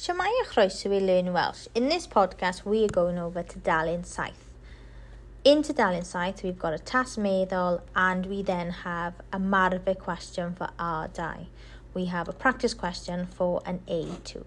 Siamai a chroeso i Learn Welsh. In this podcast, we are going over to Dalen Saith. In Dalen Saith, we've got a task meddwl and we then have a marfer question for our die. We have a practice question for an A2.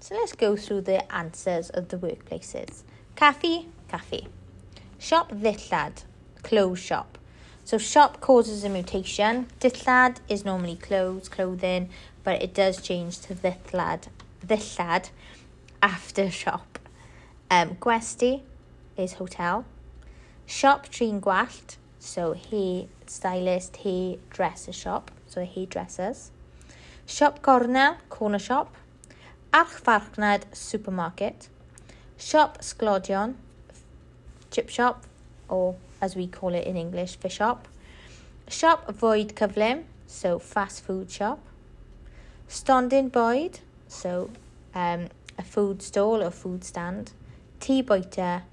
So let's go through the answers of the workplaces. Caffi, caffi. Shop dillad, clothes shop. So shop causes a mutation. Dillad is normally clothes, clothing, but it does change to dillad, dillad after shop. Um, gwesti is hotel. Shop trin gwallt, so he stylist, hair dresser shop, so he dresses. Shop corner, corner shop. Archfarchnad Supermarket, Shop Sglodion, Chip Shop, or as we call it in English, Fish Shop, Shop Void Cyflym, so fast food shop, Stondin Boyd, so um, a food stall or food stand, Tea Boita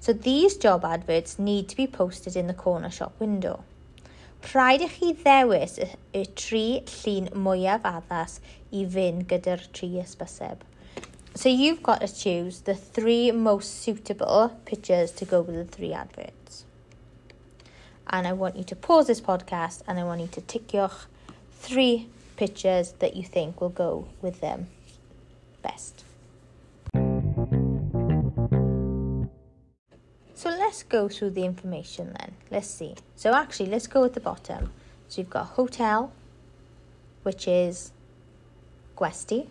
So these job adverts need to be posted in the corner shop window. Rhaid i chi ddewis y tri llun mwyaf addas i fynd gyda'r tri ysbyseb. So you've got to choose the three most suitable pictures to go with the three adverts. And I want you to pause this podcast and I want you to tick your three pictures that you think will go with them best. So let's go through the information then. Let's see. So actually, let's go at the bottom. So you've got hotel, which is Gwesti.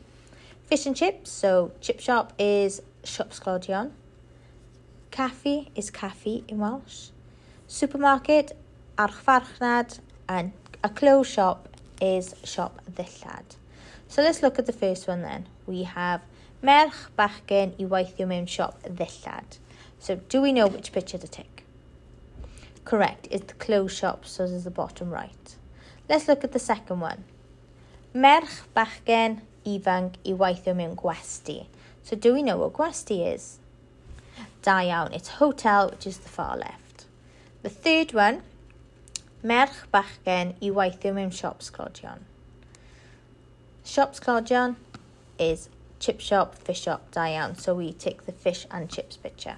Fish and chips, so chip shop is clodion. Caffi is caffi in Welsh. Supermarket, archfarchnad, and a clothes shop is shop ddillad. So let's look at the first one then. We have merch bachgen i weithio mewn shop ddillad. So do we know which picture to tick? Correct, it's the clothes shop, so this is the bottom right. Let's look at the second one. Merch bachgen ifanc i weithio mewn gwesti. So do we know what gwesti is? Da iawn, it's hotel, which is the far left. The third one, merch bachgen i weithio mewn siops clodion. Shops clodion is chip shop, fish shop, da iawn. So we take the fish and chips picture.